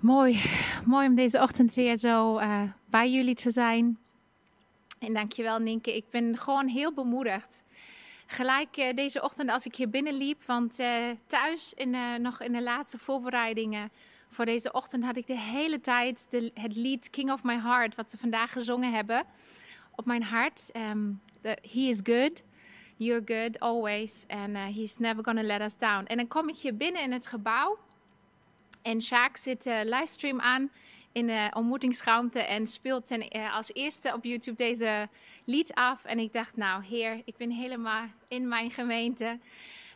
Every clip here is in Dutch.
Mooi, mooi om deze ochtend weer zo uh, bij jullie te zijn. En dankjewel Ninke, ik ben gewoon heel bemoedigd. Gelijk uh, deze ochtend als ik hier binnenliep, want uh, thuis in, nog in de laatste voorbereidingen voor deze ochtend had ik de hele tijd de, het lied King of My Heart, wat ze vandaag gezongen hebben, op mijn hart. Um, he is good, you're good always, and he's never gonna let us down. En dan kom ik hier binnen in het gebouw en Sjaak zit uh, livestream aan in de ontmoetingsruimte en speelt ten, uh, als eerste op YouTube deze lied af. En ik dacht, nou heer, ik ben helemaal in mijn gemeente.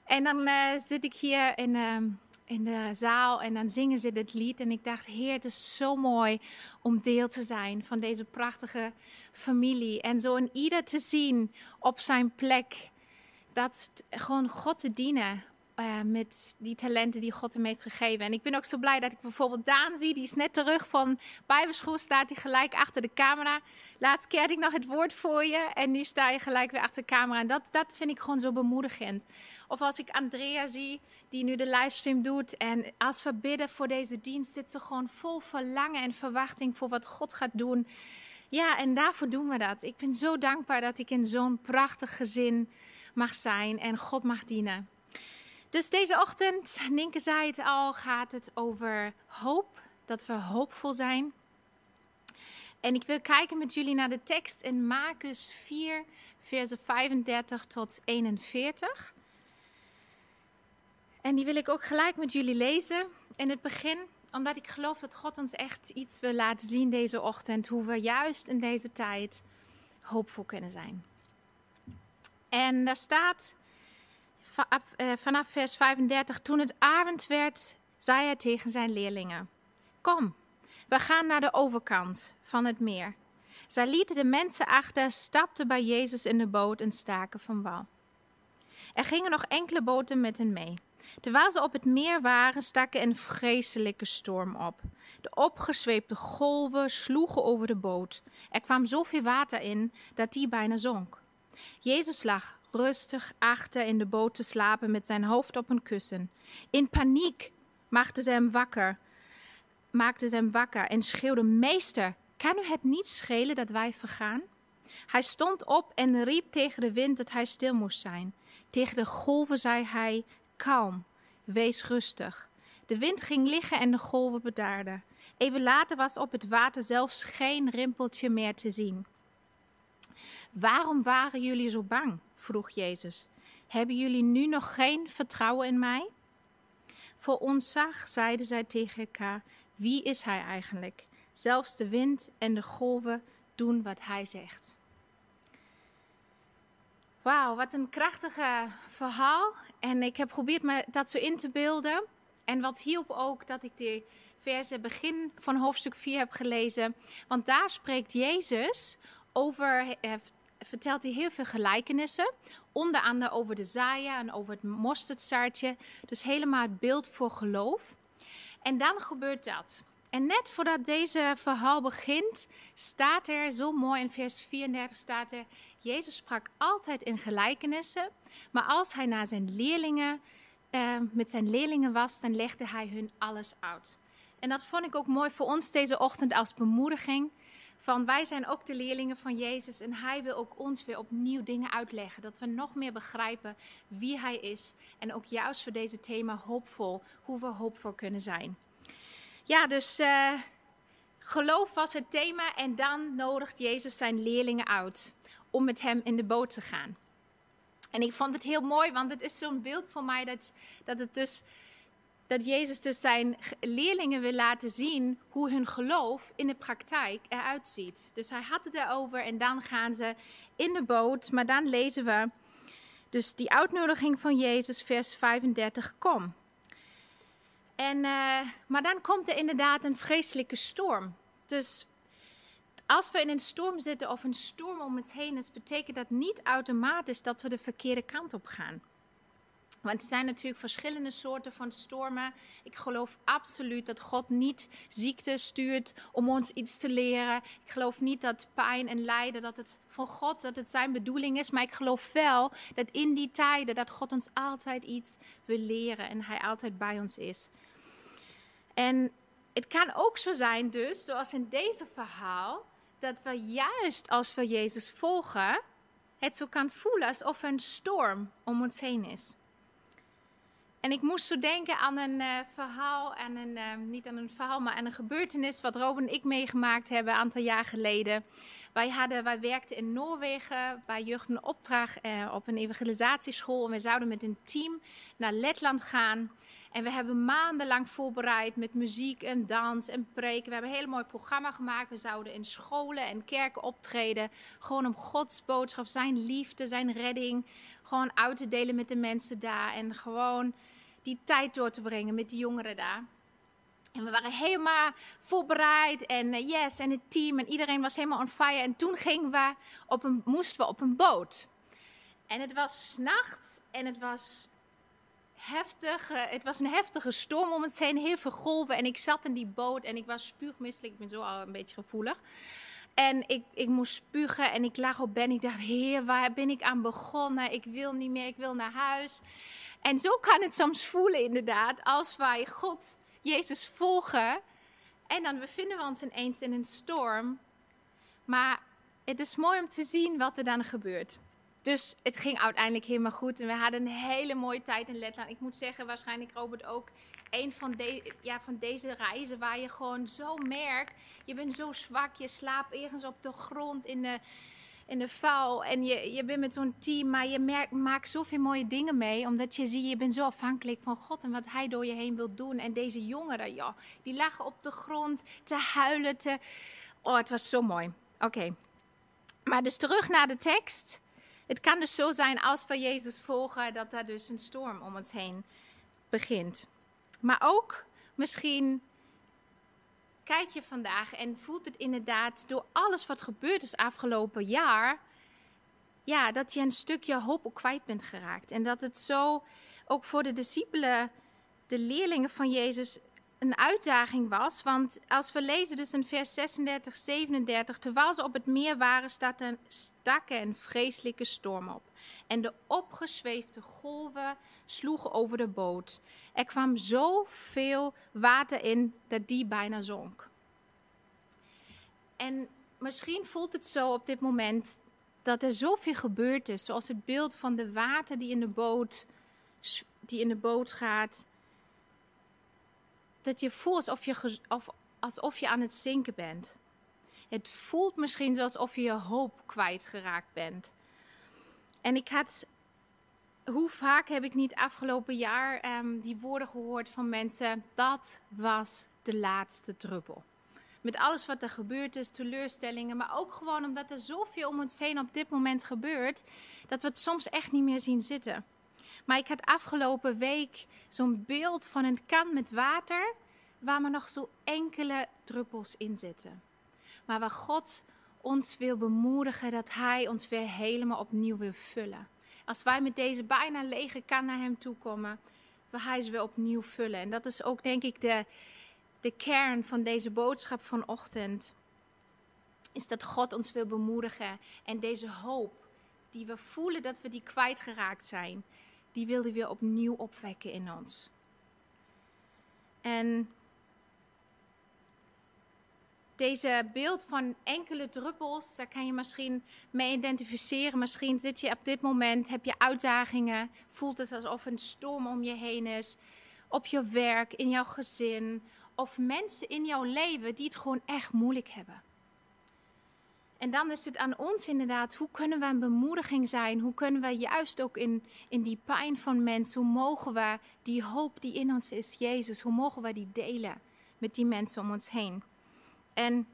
En dan zit ik hier in, ehm, in de zaal en dan zingen ze dit lied. En ik dacht, heer, het is zo mooi om deel te zijn van deze prachtige familie. En zo in ieder te zien op zijn plek. Dat gewoon God te dienen uh, met die talenten die God hem heeft gegeven. En ik ben ook zo blij dat ik bijvoorbeeld Daan zie. Die is net terug van Bijbelschool. Staat hij gelijk achter de camera. Laatst keer had ik nog het woord voor je. En nu sta je gelijk weer achter de camera. En dat, dat vind ik gewoon zo bemoedigend. Of als ik Andrea zie, die nu de livestream doet. En als we bidden voor deze dienst, zit ze gewoon vol verlangen en verwachting voor wat God gaat doen. Ja, en daarvoor doen we dat. Ik ben zo dankbaar dat ik in zo'n prachtig gezin mag zijn en God mag dienen. Dus deze ochtend, Ninke zei het al, gaat het over hoop. Dat we hoopvol zijn. En ik wil kijken met jullie naar de tekst in Marcus 4, versen 35 tot 41. En die wil ik ook gelijk met jullie lezen in het begin, omdat ik geloof dat God ons echt iets wil laten zien deze ochtend, hoe we juist in deze tijd hoopvol kunnen zijn. En daar staat vanaf vers 35. Toen het avond werd, zei hij tegen zijn leerlingen: Kom, we gaan naar de overkant van het meer. Zij lieten de mensen achter, stapten bij Jezus in de boot en staken van wal. Er gingen nog enkele boten met hen mee. Terwijl ze op het meer waren, stak een vreselijke storm op. De opgezweepte golven sloegen over de boot. Er kwam zoveel water in dat die bijna zonk. Jezus lag rustig achter in de boot te slapen met zijn hoofd op een kussen. In paniek maakte ze hem wakker, maakte hem wakker en schreeuwde: Meester, kan u het niet schelen dat wij vergaan? Hij stond op en riep tegen de wind dat hij stil moest zijn. Tegen de golven zei hij: Kalm, wees rustig. De wind ging liggen en de golven bedaarden. Even later was op het water zelfs geen rimpeltje meer te zien. Waarom waren jullie zo bang? vroeg Jezus. Hebben jullie nu nog geen vertrouwen in mij? Voor ontzag zeiden zij tegen elkaar: Wie is hij eigenlijk? Zelfs de wind en de golven doen wat hij zegt. Wauw, wat een krachtige verhaal. En ik heb geprobeerd me dat zo in te beelden. En wat hielp ook dat ik de verse begin van hoofdstuk 4 heb gelezen. Want daar spreekt Jezus over eh, vertelt hij heel veel gelijkenissen. Onder andere over de zaaya en over het mosterdzaadje. Dus helemaal het beeld voor geloof. En dan gebeurt dat. En net voordat deze verhaal begint, staat er zo mooi in vers 34 staat er: Jezus sprak altijd in gelijkenissen, maar als hij naar zijn leerlingen, eh, met zijn leerlingen was, dan legde hij hun alles uit. En dat vond ik ook mooi voor ons deze ochtend als bemoediging van wij zijn ook de leerlingen van Jezus en Hij wil ook ons weer opnieuw dingen uitleggen. Dat we nog meer begrijpen wie Hij is. En ook juist voor deze thema hoopvol, hoe we hoopvol kunnen zijn. Ja, dus uh, geloof was het thema en dan nodigt Jezus zijn leerlingen uit om met Hem in de boot te gaan. En ik vond het heel mooi, want het is zo'n beeld voor mij dat, dat het dus dat Jezus dus zijn leerlingen wil laten zien hoe hun geloof in de praktijk eruit ziet. Dus hij had het erover en dan gaan ze in de boot, maar dan lezen we dus die uitnodiging van Jezus, vers 35, kom. En, uh, maar dan komt er inderdaad een vreselijke storm. Dus als we in een storm zitten of een storm om ons heen is, betekent dat niet automatisch dat we de verkeerde kant op gaan. Want er zijn natuurlijk verschillende soorten van stormen. Ik geloof absoluut dat God niet ziekte stuurt om ons iets te leren. Ik geloof niet dat pijn en lijden, dat het van God, dat het zijn bedoeling is. Maar ik geloof wel dat in die tijden dat God ons altijd iets wil leren en Hij altijd bij ons is. En het kan ook zo zijn dus, zoals in deze verhaal, dat we juist als we Jezus volgen, het zo kan voelen alsof er een storm om ons heen is. En ik moest zo denken aan een uh, verhaal, en een, uh, niet aan een verhaal, maar aan een gebeurtenis wat Robin en ik meegemaakt hebben een aantal jaar geleden. Wij, hadden, wij werkten in Noorwegen bij Jeugd een opdracht uh, op een evangelisatieschool. En we zouden met een team naar Letland gaan. En we hebben maandenlang voorbereid met muziek en dans en preken. We hebben een heel mooi programma gemaakt. We zouden in scholen en kerken optreden. Gewoon om Gods boodschap, zijn liefde, zijn redding. Gewoon uit te delen met de mensen daar. En gewoon die tijd door te brengen met die jongeren daar. En we waren helemaal voorbereid en uh, yes, en het team en iedereen was helemaal on fire. En toen gingen we op een, moesten we op een boot. En het was nacht en het was heftig. Uh, het was een heftige storm om het heen, heel veel golven. En ik zat in die boot en ik was spuugmisselijk. Ik ben zo al een beetje gevoelig. En ik, ik moest spugen en ik lag op bed. Ik dacht, heer, waar ben ik aan begonnen? Ik wil niet meer, ik wil naar huis. En zo kan het soms voelen inderdaad, als wij God, Jezus volgen. En dan bevinden we ons ineens in een storm. Maar het is mooi om te zien wat er dan gebeurt. Dus het ging uiteindelijk helemaal goed. En we hadden een hele mooie tijd in Letland. Ik moet zeggen, waarschijnlijk Robert ook een van, de, ja, van deze reizen waar je gewoon zo merkt. Je bent zo zwak, je slaapt ergens op de grond in de, in de vuil. En je, je bent met zo'n team, maar je merkt, maakt zoveel mooie dingen mee. Omdat je ziet, je bent zo afhankelijk van God en wat Hij door je heen wil doen. En deze jongeren, ja, die lagen op de grond te huilen. Te... Oh, het was zo mooi. Oké. Maar dus terug naar de tekst. Het kan dus zo zijn als we Jezus volgen, dat er dus een storm om ons heen begint. Maar ook misschien kijk je vandaag en voelt het inderdaad door alles wat gebeurd is afgelopen jaar, ja, dat je een stukje hoop ook kwijt bent geraakt. En dat het zo ook voor de discipelen, de leerlingen van Jezus, een uitdaging was. Want als we lezen dus in vers 36, 37, terwijl ze op het meer waren, staat een, stak er een vreselijke storm op. En de opgezweefde golven sloegen over de boot. Er kwam zoveel water in dat die bijna zonk. En misschien voelt het zo op dit moment dat er zoveel gebeurd is, zoals het beeld van de water die in de boot, die in de boot gaat. Dat je voelt alsof je, of, alsof je aan het zinken bent. Het voelt misschien alsof je je hoop kwijtgeraakt bent. En ik had hoe vaak heb ik niet afgelopen jaar um, die woorden gehoord van mensen? Dat was de laatste druppel. Met alles wat er gebeurd is, teleurstellingen, maar ook gewoon omdat er zoveel om ons heen op dit moment gebeurt, dat we het soms echt niet meer zien zitten. Maar ik had afgelopen week zo'n beeld van een kan met water, waar maar nog zo enkele druppels in zitten. Maar waar God ons wil bemoedigen dat Hij ons weer helemaal opnieuw wil vullen. Als wij met deze bijna lege kan naar Hem toe komen, wil Hij ze weer opnieuw vullen. En dat is ook denk ik de, de kern van deze boodschap vanochtend. Is dat God ons wil bemoedigen en deze hoop die we voelen dat we die kwijtgeraakt zijn, die wil hij weer opnieuw opwekken in ons. En deze beeld van enkele druppels, daar kan je misschien mee identificeren. Misschien zit je op dit moment, heb je uitdagingen, voelt het alsof een storm om je heen is. Op je werk, in jouw gezin, of mensen in jouw leven die het gewoon echt moeilijk hebben. En dan is het aan ons inderdaad, hoe kunnen we een bemoediging zijn? Hoe kunnen we juist ook in, in die pijn van mensen, hoe mogen we die hoop die in ons is, Jezus, hoe mogen we die delen met die mensen om ons heen? En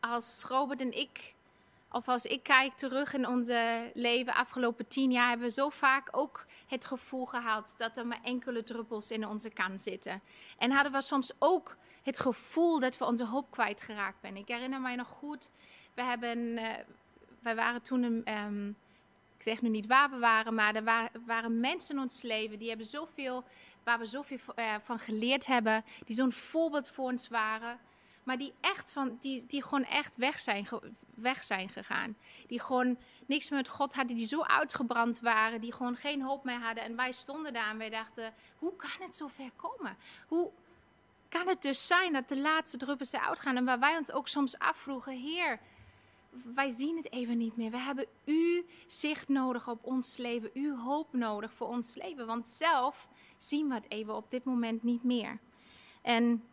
als Robert en ik, of als ik kijk terug in onze leven afgelopen tien jaar, hebben we zo vaak ook het gevoel gehad dat er maar enkele druppels in onze kan zitten. En hadden we soms ook het gevoel dat we onze hoop kwijtgeraakt zijn. Ik herinner mij nog goed, we hebben, uh, wij waren toen een. Um, ik zeg nu niet waar we waren, maar er waren, mensen in ons leven die hebben zoveel waar we zoveel uh, van geleerd hebben, die zo'n voorbeeld voor ons waren, maar die echt van, die, die gewoon echt weg zijn, weg zijn gegaan. Die gewoon niks met God hadden, die zo uitgebrand waren, die gewoon geen hoop meer hadden. En wij stonden daar en wij dachten, hoe kan het zo ver komen? Hoe kan het dus zijn dat de laatste druppels eruit gaan en waar wij ons ook soms afvroegen, Heer, wij zien het even niet meer. We hebben uw zicht nodig op ons leven, uw hoop nodig voor ons leven, want zelf zien we het even op dit moment niet meer. En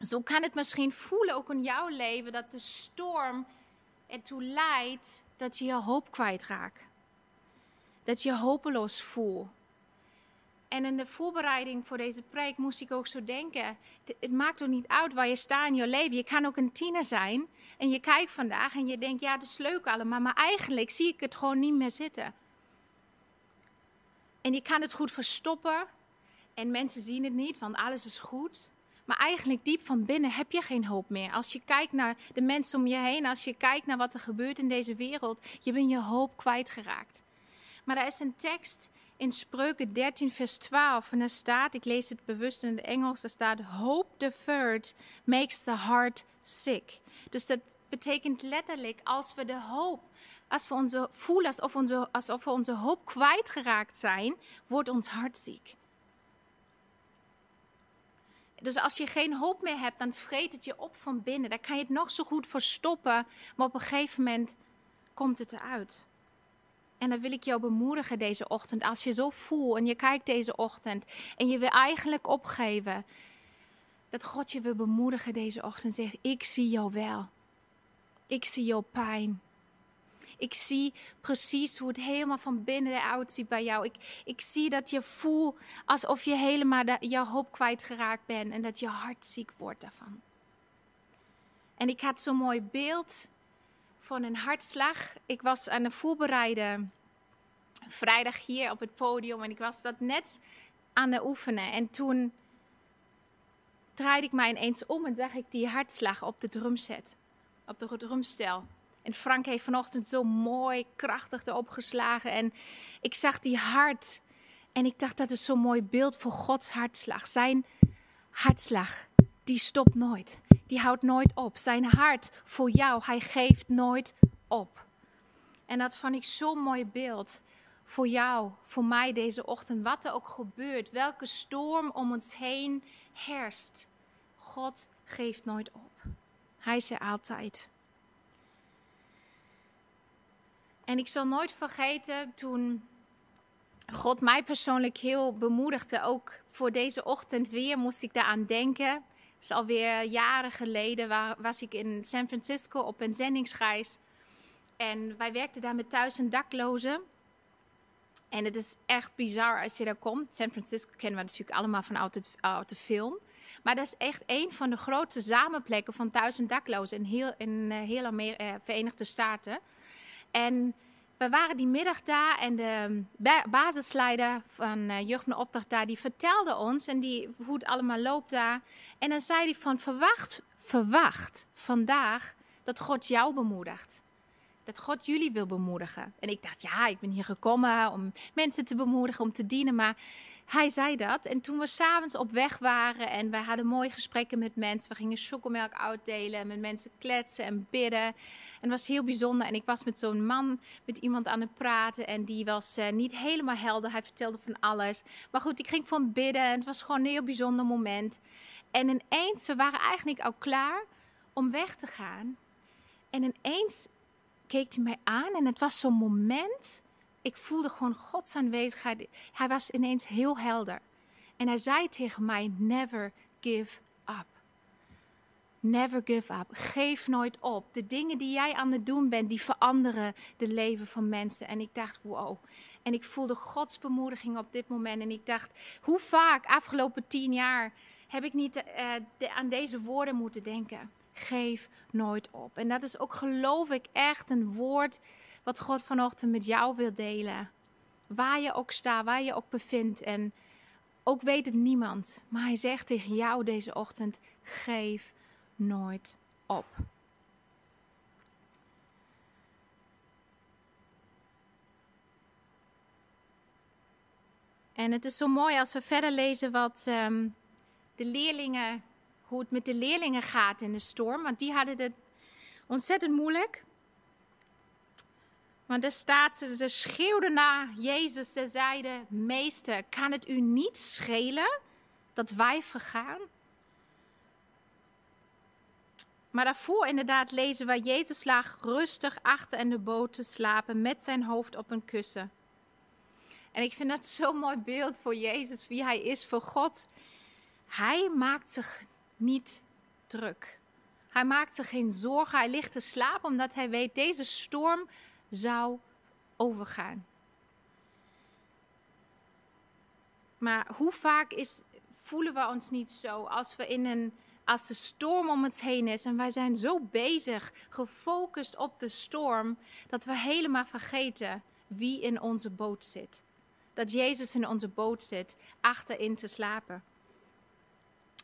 zo kan het misschien voelen, ook in jouw leven, dat de storm ertoe leidt dat je je hoop kwijtraakt. Dat je hopeloos voelt. En in de voorbereiding voor deze preek moest ik ook zo denken: het maakt ook niet uit waar je staat in je leven. Je kan ook een tiener zijn en je kijkt vandaag en je denkt: ja, dat is leuk allemaal, maar eigenlijk zie ik het gewoon niet meer zitten. En je kan het goed verstoppen en mensen zien het niet, want alles is goed. Maar eigenlijk diep van binnen heb je geen hoop meer. Als je kijkt naar de mensen om je heen, als je kijkt naar wat er gebeurt in deze wereld, je bent je hoop kwijtgeraakt. Maar er is een tekst in Spreuken 13, vers 12. En daar staat, ik lees het bewust in het Engels, daar staat: Hope deferred makes the heart sick. Dus dat betekent letterlijk, als we de hoop, als we onze voelen alsof, onze, alsof we onze hoop kwijtgeraakt zijn, wordt ons hart ziek. Dus als je geen hoop meer hebt, dan vreet het je op van binnen. Dan kan je het nog zo goed verstoppen, maar op een gegeven moment komt het eruit. En dan wil ik jou bemoedigen deze ochtend. Als je zo voelt en je kijkt deze ochtend en je wil eigenlijk opgeven. Dat God je wil bemoedigen deze ochtend. Zeg, ik zie jou wel. Ik zie jouw pijn. Ik zie precies hoe het helemaal van binnen eruit ziet bij jou. Ik, ik zie dat je voelt alsof je helemaal de, jouw hoop kwijtgeraakt bent en dat je hart ziek wordt daarvan. En ik had zo'n mooi beeld van een hartslag. Ik was aan het voorbereiden vrijdag hier op het podium en ik was dat net aan het oefenen. En toen draaide ik mij ineens om en zag ik die hartslag op de drumset, op de drumstel. En Frank heeft vanochtend zo mooi, krachtig erop geslagen. En ik zag die hart. En ik dacht, dat is zo'n mooi beeld voor Gods hartslag. Zijn hartslag, die stopt nooit. Die houdt nooit op. Zijn hart voor jou, hij geeft nooit op. En dat vond ik zo'n mooi beeld voor jou, voor mij deze ochtend. Wat er ook gebeurt, welke storm om ons heen herst. God geeft nooit op. Hij is er altijd. En ik zal nooit vergeten toen God mij persoonlijk heel bemoedigde. Ook voor deze ochtend weer moest ik daaraan denken. Is alweer jaren geleden waar, was ik in San Francisco op een zendingsreis. En wij werkten daar met duizend daklozen. En het is echt bizar als je daar komt. San Francisco kennen we natuurlijk allemaal van uit de, film. Maar dat is echt een van de grootste samenplekken van duizend daklozen in heel, in, uh, heel Amer uh, Verenigde Staten. En we waren die middag daar en de basisleider van uh, Jeugd met Opdracht daar, die vertelde ons en die, hoe het allemaal loopt daar. En dan zei hij van verwacht, verwacht vandaag dat God jou bemoedigt. Dat God jullie wil bemoedigen. En ik dacht, ja, ik ben hier gekomen om mensen te bemoedigen, om te dienen. Maar hij zei dat. En toen we s'avonds op weg waren en we hadden mooie gesprekken met mensen. We gingen chocomelk uitdelen en met mensen kletsen en bidden. En het was heel bijzonder. En ik was met zo'n man, met iemand aan het praten. En die was uh, niet helemaal helder. Hij vertelde van alles. Maar goed, ik ging van bidden. En het was gewoon een heel bijzonder moment. En ineens, we waren eigenlijk al klaar om weg te gaan. En ineens keek hij mij aan. En het was zo'n moment ik voelde gewoon Gods aanwezigheid. Hij was ineens heel helder. En hij zei tegen mij: Never give up. Never give up. Geef nooit op. De dingen die jij aan het doen bent, die veranderen de leven van mensen. En ik dacht: Wow. En ik voelde Gods bemoediging op dit moment. En ik dacht: Hoe vaak afgelopen tien jaar heb ik niet uh, aan deze woorden moeten denken? Geef nooit op. En dat is ook, geloof ik, echt een woord wat God vanochtend met jou wil delen. Waar je ook staat, waar je ook bevindt. En ook weet het niemand. Maar hij zegt tegen jou deze ochtend: geef nooit op. En het is zo mooi als we verder lezen wat um, de leerlingen, hoe het met de leerlingen gaat in de storm. Want die hadden het ontzettend moeilijk. Want er staat, ze schreeuwden naar Jezus. Ze zeiden, meester, kan het u niet schelen dat wij vergaan? Maar daarvoor inderdaad lezen waar Jezus lag rustig achter in de boot te slapen met zijn hoofd op een kussen. En ik vind dat zo'n mooi beeld voor Jezus, wie hij is voor God. Hij maakt zich niet druk. Hij maakt zich geen zorgen. Hij ligt te slapen omdat hij weet deze storm zou overgaan. Maar hoe vaak is, voelen we ons niet zo als we in een als de storm om ons heen is en wij zijn zo bezig, gefocust op de storm, dat we helemaal vergeten wie in onze boot zit. Dat Jezus in onze boot zit, achterin te slapen.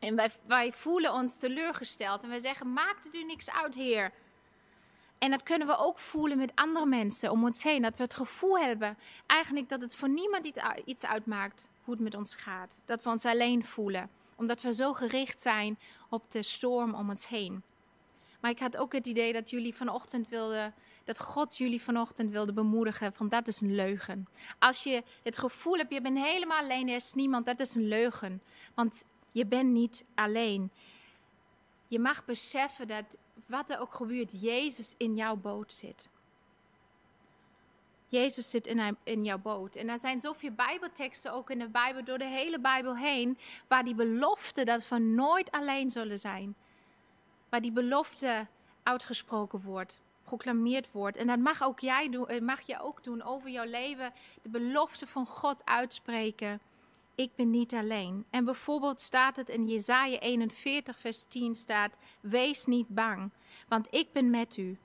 En wij, wij voelen ons teleurgesteld en wij zeggen: Maakt het u niks uit, Heer? En dat kunnen we ook voelen met andere mensen om ons heen. Dat we het gevoel hebben eigenlijk dat het voor niemand iets uitmaakt hoe het met ons gaat. Dat we ons alleen voelen. Omdat we zo gericht zijn op de storm om ons heen. Maar ik had ook het idee dat jullie vanochtend wilden, dat God jullie vanochtend wilde bemoedigen van dat is een leugen. Als je het gevoel hebt, je bent helemaal alleen, er is niemand, dat is een leugen. Want je bent niet alleen. Je mag beseffen dat wat er ook gebeurt, Jezus in jouw boot zit. Jezus zit in, jouw boot. En er zijn zoveel Bijbelteksten ook in de Bijbel, door de hele Bijbel heen, waar die belofte dat we nooit alleen zullen zijn. Waar die belofte uitgesproken wordt, proclameerd wordt. En dat mag ook jij doen, eh, mag je ook doen over jouw leven, de belofte van God uitspreken. Ik ben niet alleen. En bijvoorbeeld staat het in Jesaja 41, vers 10 staat: Wees niet bang, want ik ben met u.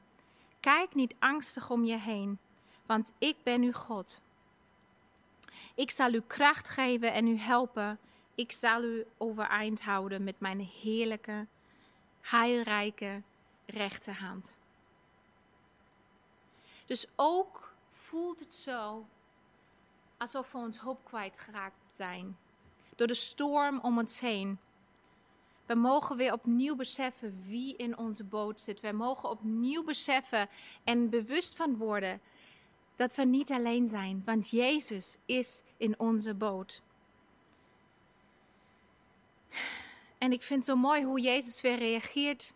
Kijk niet angstig om je heen want ik ben uw God. Ik zal u kracht geven en u helpen. Ik zal u overeind houden met mijn heerlijke, heilrijke rechterhand. Dus ook voelt het zo alsof we ons hoop kwijtgeraakt zijn. Door de storm om ons heen. We mogen weer opnieuw beseffen wie in onze boot zit. We mogen opnieuw beseffen en bewust van worden dat we niet alleen zijn, want Jezus is in onze boot. En ik vind het zo mooi hoe Jezus weer reageert.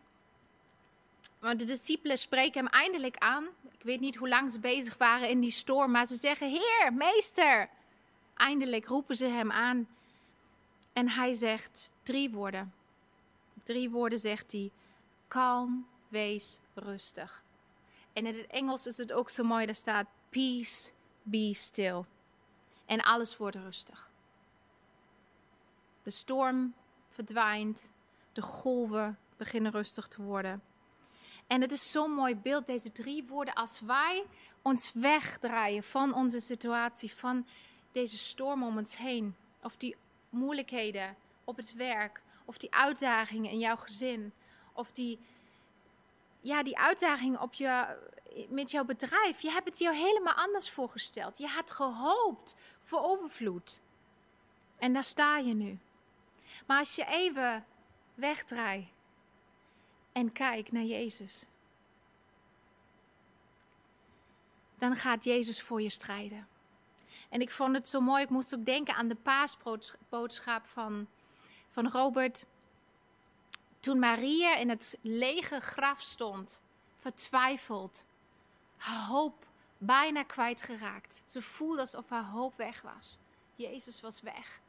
Want de discipelen spreken hem eindelijk aan. Ik weet niet hoe lang ze bezig waren in die storm, maar ze zeggen: Heer, meester. Eindelijk roepen ze hem aan. En hij zegt drie woorden. Drie woorden zegt hij: Kalm, wees rustig. En in het Engels is het ook zo mooi, daar staat Peace, be still. En alles wordt rustig. De storm verdwijnt, de golven beginnen rustig te worden. En het is zo'n mooi beeld, deze drie woorden, als wij ons wegdraaien van onze situatie, van deze storm om ons heen, of die moeilijkheden op het werk, of die uitdagingen in jouw gezin, of die, ja, die uitdagingen op je, met jouw bedrijf. Je hebt het je helemaal anders voorgesteld. Je had gehoopt voor overvloed. En daar sta je nu. Maar als je even wegdraait en kijkt naar Jezus, dan gaat Jezus voor je strijden. En ik vond het zo mooi, ik moest ook denken aan de paasboodschap van, van Robert. Toen Maria in het lege graf stond, vertwijfeld, haar hoop bijna kwijtgeraakt. Ze voelde alsof haar hoop weg was. Jezus was weg.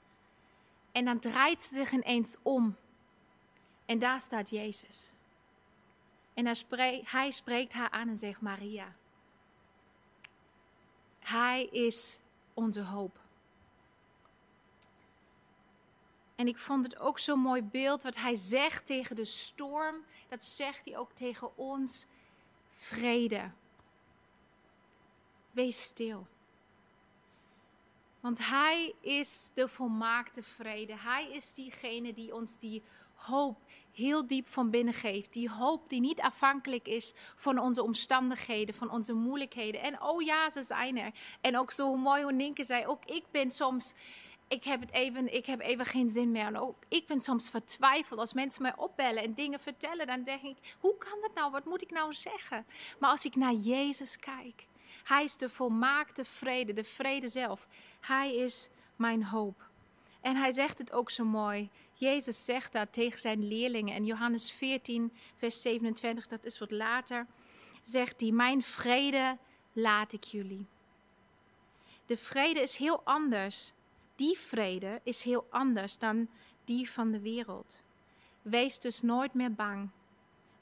En dan draait ze zich ineens om. En daar staat Jezus. En hij spreekt, hij spreekt haar aan en zegt: Maria. Hij is onze hoop. En ik vond het ook zo'n mooi beeld wat hij zegt tegen de storm. Dat zegt hij ook tegen ons: vrede. Wees stil. Want Hij is de volmaakte vrede. Hij is diegene die ons die hoop heel diep van binnen geeft. Die hoop die niet afhankelijk is van onze omstandigheden, van onze moeilijkheden. En oh ja, ze zijn er. En ook zo mooi hoe Ninke zei, ook ik ben soms... Ik heb, het even, ik heb even geen zin meer. En ook ik ben soms vertwijfeld als mensen mij opbellen en dingen vertellen. Dan denk ik, hoe kan dat nou? Wat moet ik nou zeggen? Maar als ik naar Jezus kijk, hij is de volmaakte vrede, de vrede zelf. Hij is mijn hoop. En hij zegt het ook zo mooi. Jezus zegt dat tegen zijn leerlingen. En Johannes 14, vers 27, dat is wat later, zegt hij: Mijn vrede laat ik jullie. De vrede is heel anders. Die vrede is heel anders dan die van de wereld. Wees dus nooit meer bang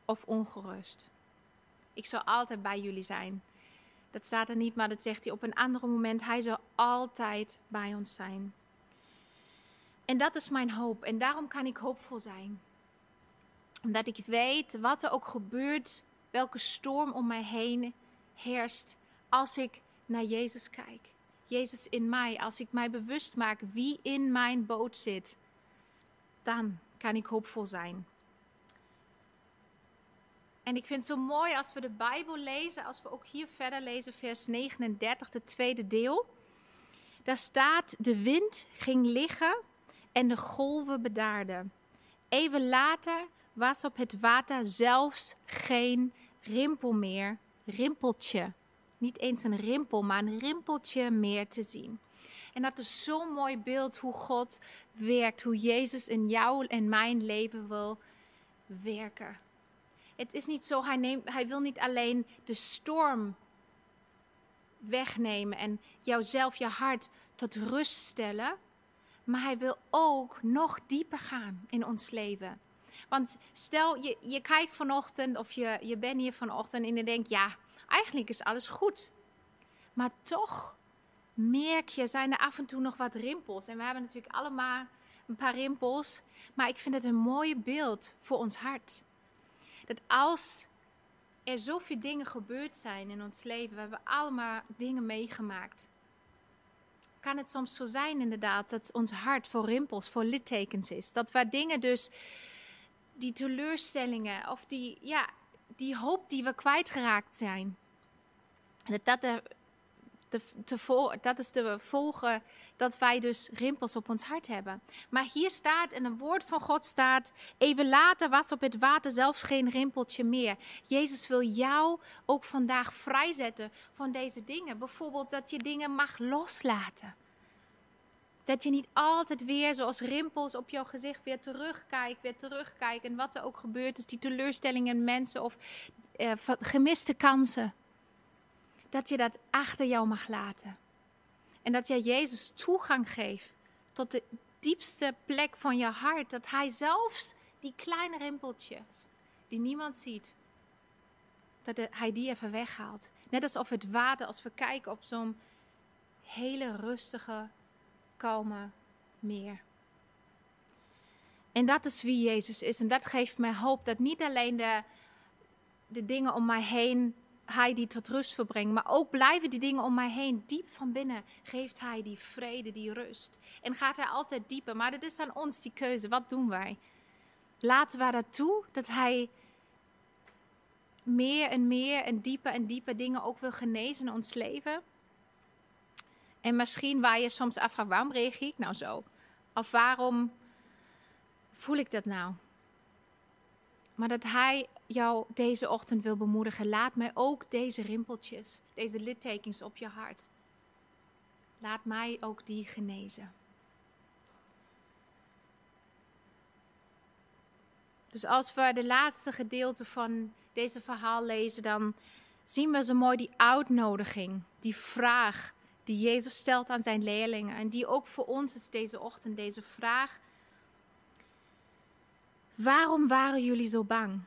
of ongerust. Ik zal altijd bij jullie zijn. Dat staat er niet, maar dat zegt hij op een ander moment. Hij zal altijd bij ons zijn. En dat is mijn hoop. En daarom kan ik hoopvol zijn. Omdat ik weet wat er ook gebeurt, welke storm om mij heen heerst, als ik naar Jezus kijk. Jezus in mij, als ik mij bewust maak wie in mijn boot zit, dan kan ik hoopvol zijn. En ik vind het zo mooi als we de Bijbel lezen, als we ook hier verder lezen, vers 39, het tweede deel. Daar staat: De wind ging liggen en de golven bedaarden. Even later was op het water zelfs geen rimpel meer, rimpeltje. Niet eens een rimpel, maar een rimpeltje meer te zien. En dat is zo'n mooi beeld hoe God werkt, hoe Jezus in jou en mijn leven wil werken. Het is niet zo, hij, neemt, hij wil niet alleen de storm wegnemen en jouzelf, je hart tot rust stellen, maar hij wil ook nog dieper gaan in ons leven. Want stel, je, je kijkt vanochtend of je, je bent hier vanochtend en je denkt, ja, eigenlijk is alles goed. Maar toch merk je, zijn er af en toe nog wat rimpels. En we hebben natuurlijk allemaal een paar rimpels. Maar ik vind het een mooi beeld voor ons hart. Dat als er zoveel dingen gebeurd zijn in ons leven, we hebben allemaal dingen meegemaakt. Kan het soms zo zijn inderdaad dat ons hart voor rimpels, voor littekens is. Dat waar dingen dus, die teleurstellingen of die, ja, die hoop die we kwijtgeraakt zijn. Dat dat de, dat is de volgen dat wij dus rimpels op ons hart hebben. Maar hier staat, en een woord van God staat, even later was op het water zelfs geen rimpeltje meer. Jezus wil jou ook vandaag vrijzetten van deze dingen. Bijvoorbeeld dat je dingen mag loslaten. Dat je niet altijd weer zoals rimpels op jouw gezicht weer terugkijkt, weer terugkijkt. En wat er ook gebeurt, is die teleurstellingen mensen of eh, gemiste kansen dat je dat achter jou mag laten. En dat jij Jezus toegang geeft tot de diepste plek van je hart. Dat Hij zelfs die kleine rimpeltjes die niemand ziet, dat Hij die even weghaalt. Net alsof het water, als we kijken op zo'n hele rustige, kalme meer. En dat is wie Jezus is. En dat geeft mij hoop dat niet alleen de, de dingen om mij heen hij die tot rust verbrengt. Maar ook blijven die dingen om mij heen. Diep van binnen geeft hij die vrede, die rust. En gaat hij altijd dieper. Maar het is aan ons die keuze. Wat doen wij? Laten we dat toe dat hij meer en meer en dieper en dieper dingen ook wil genezen in ons leven? En misschien waar je soms afvraagt, waarom reageer ik nou zo? Of waarom voel ik dat nou? Maar dat hij jou deze ochtend wil bemoedigen. Laat mij ook deze rimpeltjes, deze littekens op je hart. Laat mij ook die genezen. Dus als we de laatste gedeelte van deze verhaal lezen, dan zien we zo mooi die uitnodiging, die vraag die Jezus stelt aan zijn leerlingen. En die ook voor ons is deze ochtend, deze vraag. Waarom waren jullie zo bang?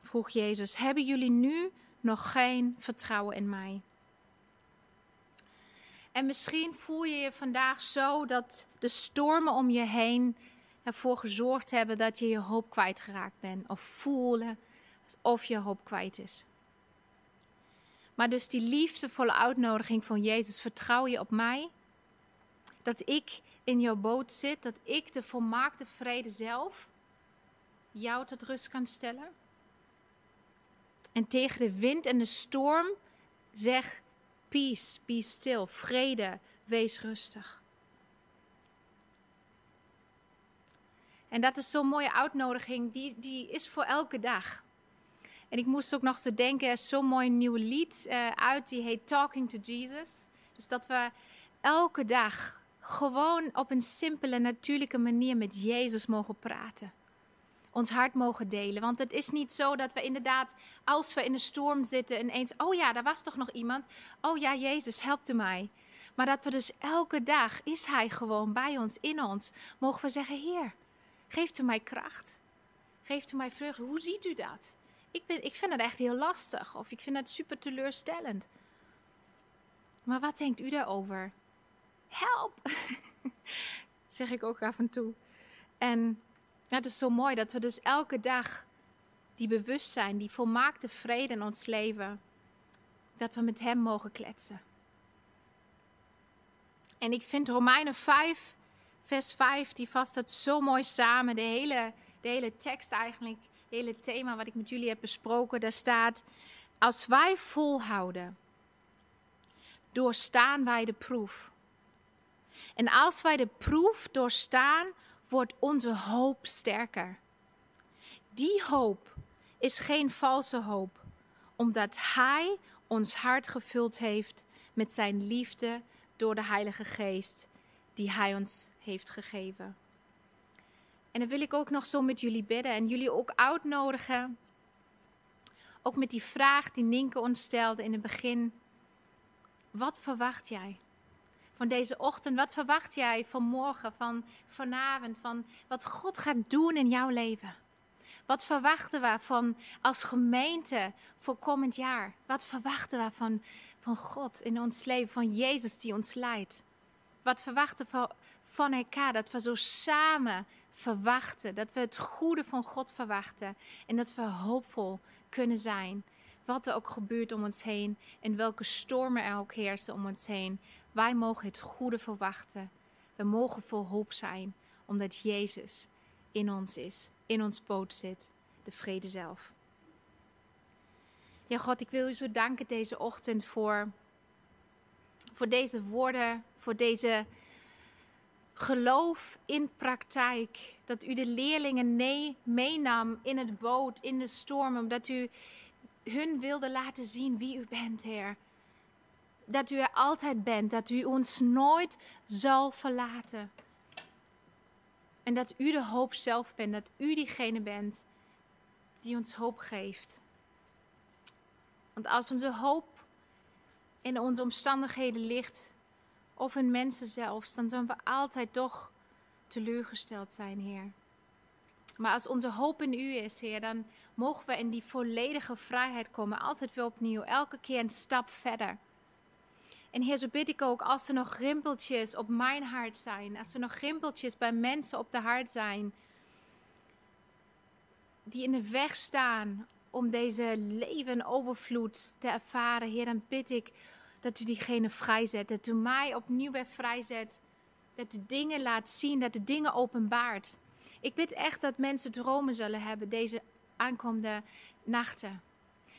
vroeg Jezus, hebben jullie nu nog geen vertrouwen in mij? En misschien voel je je vandaag zo dat de stormen om je heen ervoor gezorgd hebben dat je je hoop kwijtgeraakt bent. Of voelen alsof je hoop kwijt is. Maar dus die liefdevolle uitnodiging van Jezus, vertrouw je op mij? Dat ik in jouw boot zit, dat ik de volmaakte vrede zelf jou tot rust kan stellen? En tegen de wind en de storm zeg peace, be still, vrede, wees rustig. En dat is zo'n mooie uitnodiging, die, die is voor elke dag. En ik moest ook nog zo denken, er is zo'n mooi nieuw lied uh, uit, die heet Talking to Jesus. Dus dat we elke dag gewoon op een simpele, natuurlijke manier met Jezus mogen praten. Ons hart mogen delen. Want het is niet zo dat we inderdaad, als we in de storm zitten, ineens, oh ja, daar was toch nog iemand. Oh ja, Jezus, helpte mij. Maar dat we dus elke dag, is Hij gewoon bij ons, in ons, mogen we zeggen, Heer, geeft u mij kracht. Geeft u mij vreugde. Hoe ziet u dat? Ik, ben, ik vind het echt heel lastig of ik vind het super teleurstellend. Maar wat denkt u daarover? Help! zeg ik ook af en toe. En het is zo mooi dat we dus elke dag die bewustzijn, die volmaakte vrede in ons leven, dat we met Hem mogen kletsen. En ik vind Romeinen 5, vers 5, die vast het zo mooi samen. De hele, de hele tekst eigenlijk, het hele thema wat ik met jullie heb besproken, daar staat: Als wij volhouden, doorstaan wij de proef. En als wij de proef doorstaan, wordt onze hoop sterker. Die hoop is geen valse hoop, omdat Hij ons hart gevuld heeft met Zijn liefde door de Heilige Geest die Hij ons heeft gegeven. En dan wil ik ook nog zo met jullie bidden en jullie ook uitnodigen. Ook met die vraag die Ninke ons stelde in het begin. Wat verwacht jij van deze ochtend? Wat verwacht jij van morgen, van vanavond, van wat God gaat doen in jouw leven? Wat verwachten we van als gemeente voor komend jaar? Wat verwachten we van, van God in ons leven, van Jezus die ons leidt? Wat verwachten we van elkaar? Dat we zo samen verwachten, dat we het goede van God verwachten en dat we hoopvol kunnen zijn. Wat er ook gebeurt om ons heen en welke stormen er ook heersen om ons heen. Wij mogen het goede verwachten. We mogen vol hoop zijn, omdat Jezus in ons is, in ons poot zit, de vrede zelf. Ja, God, ik wil u zo danken deze ochtend voor, voor deze woorden, voor deze geloof in praktijk. Dat u de leerlingen meenam in het boot, in de storm, omdat u hun wilde laten zien wie u bent, Heer. Dat u er altijd bent, dat u ons nooit zal verlaten. En dat u de hoop zelf bent, dat u diegene bent die ons hoop geeft. Want als onze hoop in onze omstandigheden ligt, of in mensen zelfs, dan zullen we altijd toch teleurgesteld zijn, Heer. Maar als onze hoop in U is, Heer, dan mogen we in die volledige vrijheid komen. Altijd weer opnieuw, elke keer een stap verder. En Heer, zo bid ik ook als er nog rimpeltjes op mijn hart zijn, als er nog rimpeltjes bij mensen op de hart zijn, die in de weg staan om deze leven overvloed te ervaren, Heer, dan bid ik dat u diegene vrijzet, dat u mij opnieuw weer vrijzet, dat u dingen laat zien, dat u dingen openbaart. Ik bid echt dat mensen dromen zullen hebben deze aankomende nachten.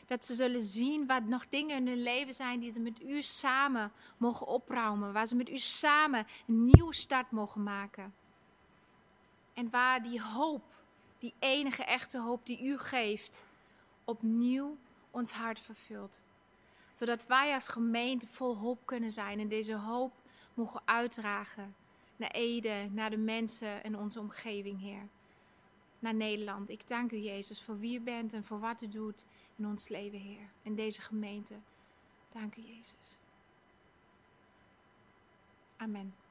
Dat ze zullen zien wat nog dingen in hun leven zijn die ze met u samen mogen opruimen. Waar ze met u samen een nieuwe start mogen maken. En waar die hoop, die enige echte hoop die u geeft, opnieuw ons hart vervult. Zodat wij als gemeente vol hoop kunnen zijn en deze hoop mogen uitdragen naar Ede, naar de mensen in onze omgeving, Heer. Naar Nederland. Ik dank u, Jezus, voor wie u bent en voor wat u doet in ons leven, Heer. In deze gemeente. Dank u, Jezus. Amen.